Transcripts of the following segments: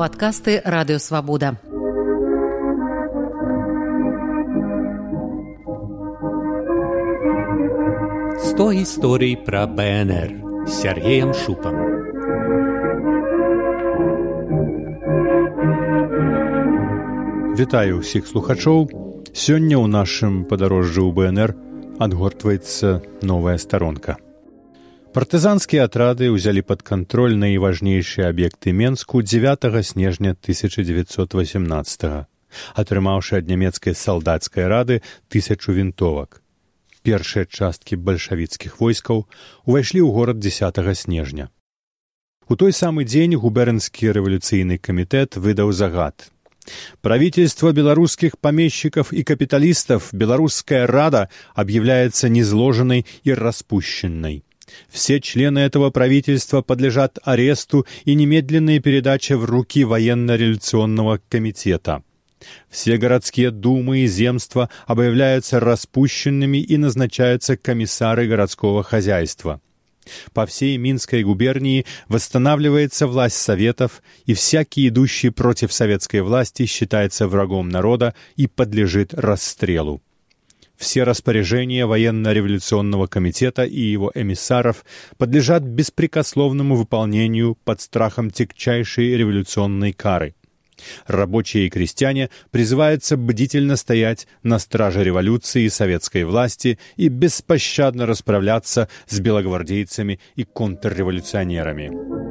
Падкасты радыёвабода. Сто гісторый пра БНР з Сергеем Шупам. Вітаю ўсіх слухачоў. Сёння ў нашым падарожжы ў БНР адгортваецца новая старонка. Партызанскія атрады ўзялі пад кантроль найважнейшыя аб'екты Менску 9 снежня 1918, атрымаўшы ад нямецкай салдацкай рады тысячу вінтовак. Першыя часткі бальшавіцкіх войскаў увайшлі ў горад 10 снежня. У той самы дзень губернскі рэвалюцыйны камітэт выдаў загад. Правительство белорусских помещиков и капиталистов Белорусская Рада объявляется незложенной и распущенной. Все члены этого правительства подлежат аресту и немедленной передаче в руки военно-революционного комитета. Все городские думы и земства объявляются распущенными и назначаются комиссары городского хозяйства. По всей Минской губернии восстанавливается власть Советов, и всякий, идущий против советской власти, считается врагом народа и подлежит расстрелу. Все распоряжения военно-революционного комитета и его эмиссаров подлежат беспрекословному выполнению под страхом тягчайшей революционной кары. Рабочие и крестьяне призываются бдительно стоять на страже революции и советской власти и беспощадно расправляться с белогвардейцами и контрреволюционерами.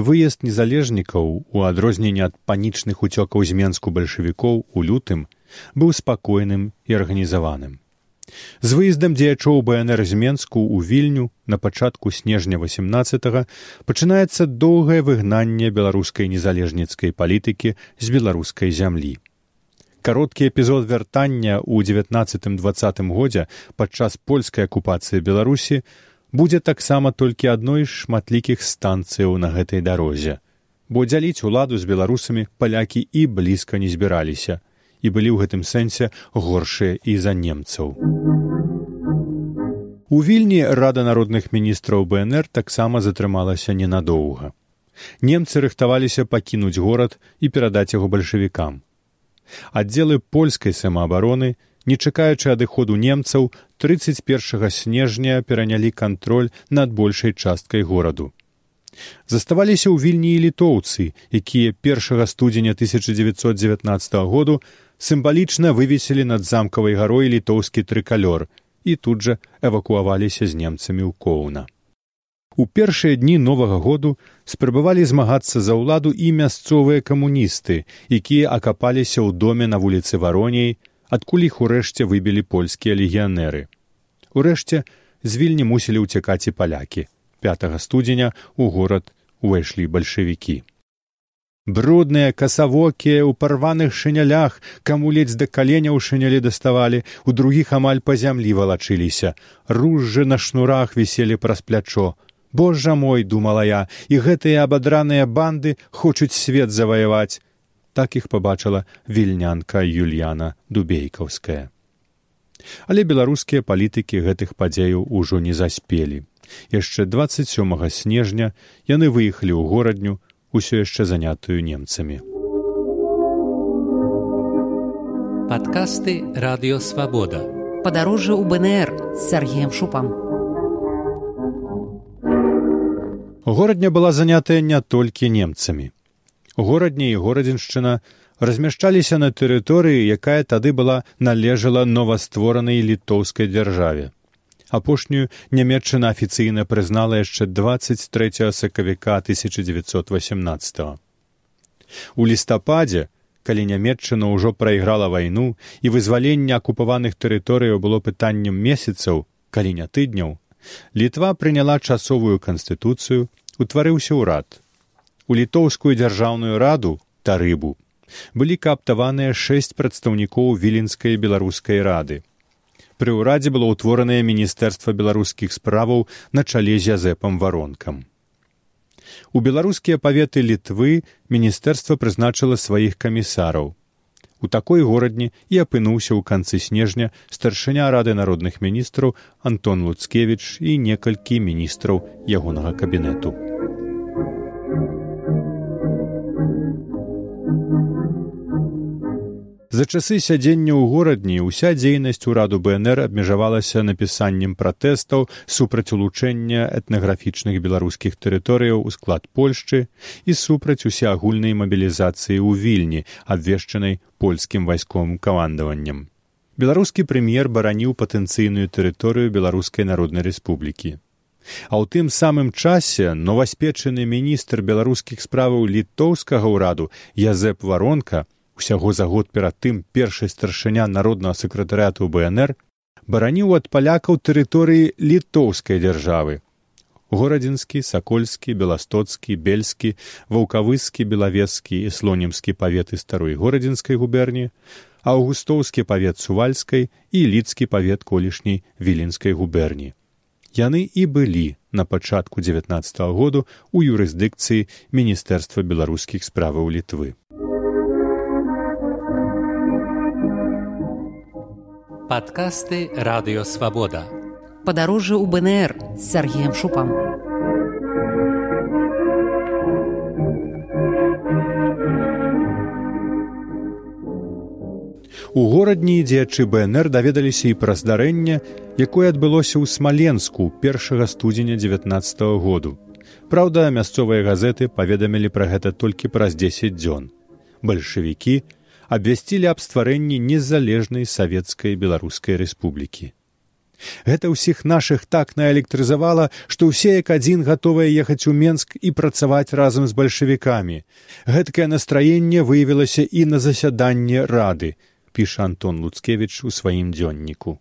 Выезд незалежнікаў у адрозненне ад панічных уцёкаў з менску бальшавікоў у лютым быў спакойным і арганізаваным. З выездам дзеячоў БНР з Менску ў вільню на пачатку снежня 18 пачынаецца доўгае выгнанне беларускай незалежніцкай палітыкі з беларускай зямлі. Кароткі эпізод вяртання ў 19-20 годзе падчас польскай акупацыі Беларусі будзе таксама толькі адной з шматлікіх станцыяў на гэтай дарозе, бо дзяліць уладу з беларусамі палякі і блізка не збіраліся і былі ў гэтым сэнсе горшыя і за немцаў. У вільні рада народных міністраў БНР таксама затрымалася ненадоўга. Немцы рыхтаваліся пакінуць горад і перадаць яго бальшавікам. Аддзелы польскай самаабароны не чакаючы адыходу немцаў 31 снежня перанялі кантроль над большай часткай гораду. Заставаліся ў вільні і літоўцы, якія першага студзеня 1919 году сімвалічна вывесілі над замкавай гарой літоўскі трыкалёр і тут жа эвакуаваліся з немцамі ў коўна. У першыя дні новага году спрабавалі змагацца за ўладу і мясцовыя камуністы, якія акапаліся ў доме на вуліцы вароней, адкуль іх урэшце выбілі польскія легіянеры. Урэшце з вільні мусілі ўцякаць і палякі. 5 студзеня ў горад увайшлі бальшавікі. Брудныя касавокія ў парваных шынялях, каму ледзь да каленя ў шынялі даставалі, у другіх амаль па зямлі валачыліся. Ружжы на шнурах віселі праз плячо. Божа мой, думала я, і гэтыя абадраныя банды хочуць свет заваяваць так іх пабачыла вільнянка юльяна дубейкаўская але беларускія палітыкі гэтых падзеяў ужо не заспелі. Яшчэ 27 снежня яны выехалі ў горадню усё яшчэ занятую немцамі. Падкасты радыёвабода падарожжа ў бнр з сергеем шупам. Горадня была занятая не толькі немцамі горадні і горадзіншчына размяшчаліся на тэрыторыі, якая тады была належала новастворанай літоўскай дзяржаве. Апошнюю нямецчына афіцыйна прызнала яшчэ 23 сакавіка 1918. У лістападзе, калі нямецчына ўжо прайграла вайну і вызваленне акупаваных тэрыторыяў было пытаннем месяцаў, калі не тыдняў, літва прыняла часовую канстытуцыю, утварыўся ўрад у літоўскую дзяржаўную раду тарыбу былі кааптаваныя шэсць прадстаўнікоў віленскай беларускай рады. Пры ўрадзе было ўтворанае міністэрства беларускіх справаў на чале з язэпам варонкам. У беларускія паветы літвы міністэрства прызначыла сваіх камісараў. У такой горадні і апынуўся ў канцы снежня старшыня рады народных міністраў Антон Луцкевіч і некалькі міністраў ягонага кабінету. За часы сядзення ў горадні ўся дзейнасць ураду БНР абмежавалася напісаннем пратэстаў супраць улучэння этнаграфічных беларускіх тэрыторыяў у склад Польшчы і супраць усеагульнай мабілізацыі ў вільні, абвешчанай польскім вайсковым камандаваннем. Беларускі прэм'ер бараніў патэнцыйную тэрыторыю беларускай народнай рэспублікі. А ў тым самым часе новаспечаны міністр беларускіх справаў літоўскага ўраду Язэп Варонка усяго за год перад тым першы старшыня народнага сакратарыяту бнр бараніў ад палякаў тэрыторыі літоўскай дзяржавы. Горадзінскі сакольскі беластоцкі бельскі ваўкавыскі белавескі і слонімскі паветы старой горадзінскай губерні аўгустоўскі павет сувальскай і лідскі павет колішняй віленскай губерні яны і былі на пачатку девятнадцатого году у юрысдыкцыі міністэрства беларускіх справаў літвы Падкасты радыёвабода. Падарожжа ў БНР з Сергеем Шупам. У горадні дзеячы БНР даведаліся і пра здарэнне, якое адбылося ў смаленску першага студзеня 19 -го году. Праўда, мясцовыя газеты паведамілі пра гэта толькі праз 10 дзён. Бальшавікі, абвясцілі аб стварэнні незалежнай савецкай беларускай рэспублікі. Гэта ўсіх нашых так наэлектрызавала, што ўсе як адзін гатовыя ехаць у Менск і працаваць разам з бальшавікамі. Гэткае настраенне выявілася і на засяданне рады, піша Антон Луцкевіч у сваім дзённіку.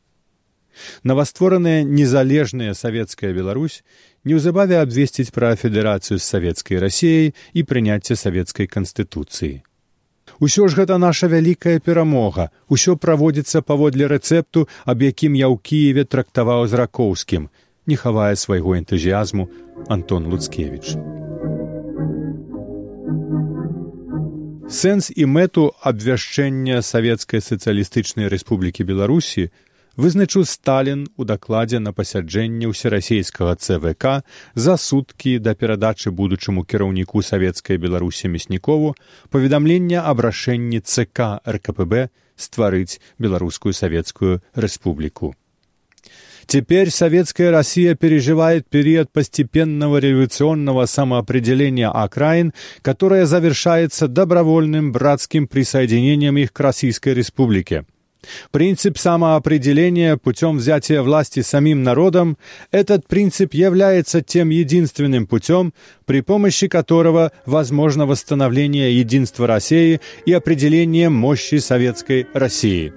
Наваствораная незалежная савецкая Беларусь неўзабаве абвесціць пра федэрацыю з савецкай рассеяй і прыняцце савецкай канстытуцыі. Усё ж гэта наша вялікая перамога. Усё праводзіцца паводле рэцэпту аб якім я ў кіеве трактаваў з ракоўскім. Не хавае свайго энтузіязму антон луцкевич сэнс і мэту абвяшчэння савецкай сацыялістычнай рэспублікі беларусі вызначыў сталін у дакладзе на пасяджэнне ўсерасійскага цвк за суткі да перадачы будучаму кіраўніку савецкай беларусі мяснікову паведамлення аб рашэнні цк ркпб стварыць беларускую савецкую республику Теперь советская Россия переживает период постепенного революционного самоопределения окраин, которое завершается добровольным братским присоединением их к Российской Республике. Принцип самоопределения путем взятия власти самим народом – этот принцип является тем единственным путем, при помощи которого возможно восстановление единства России и определение мощи советской России.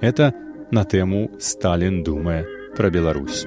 Это на тему «Сталин, думая про Беларусь».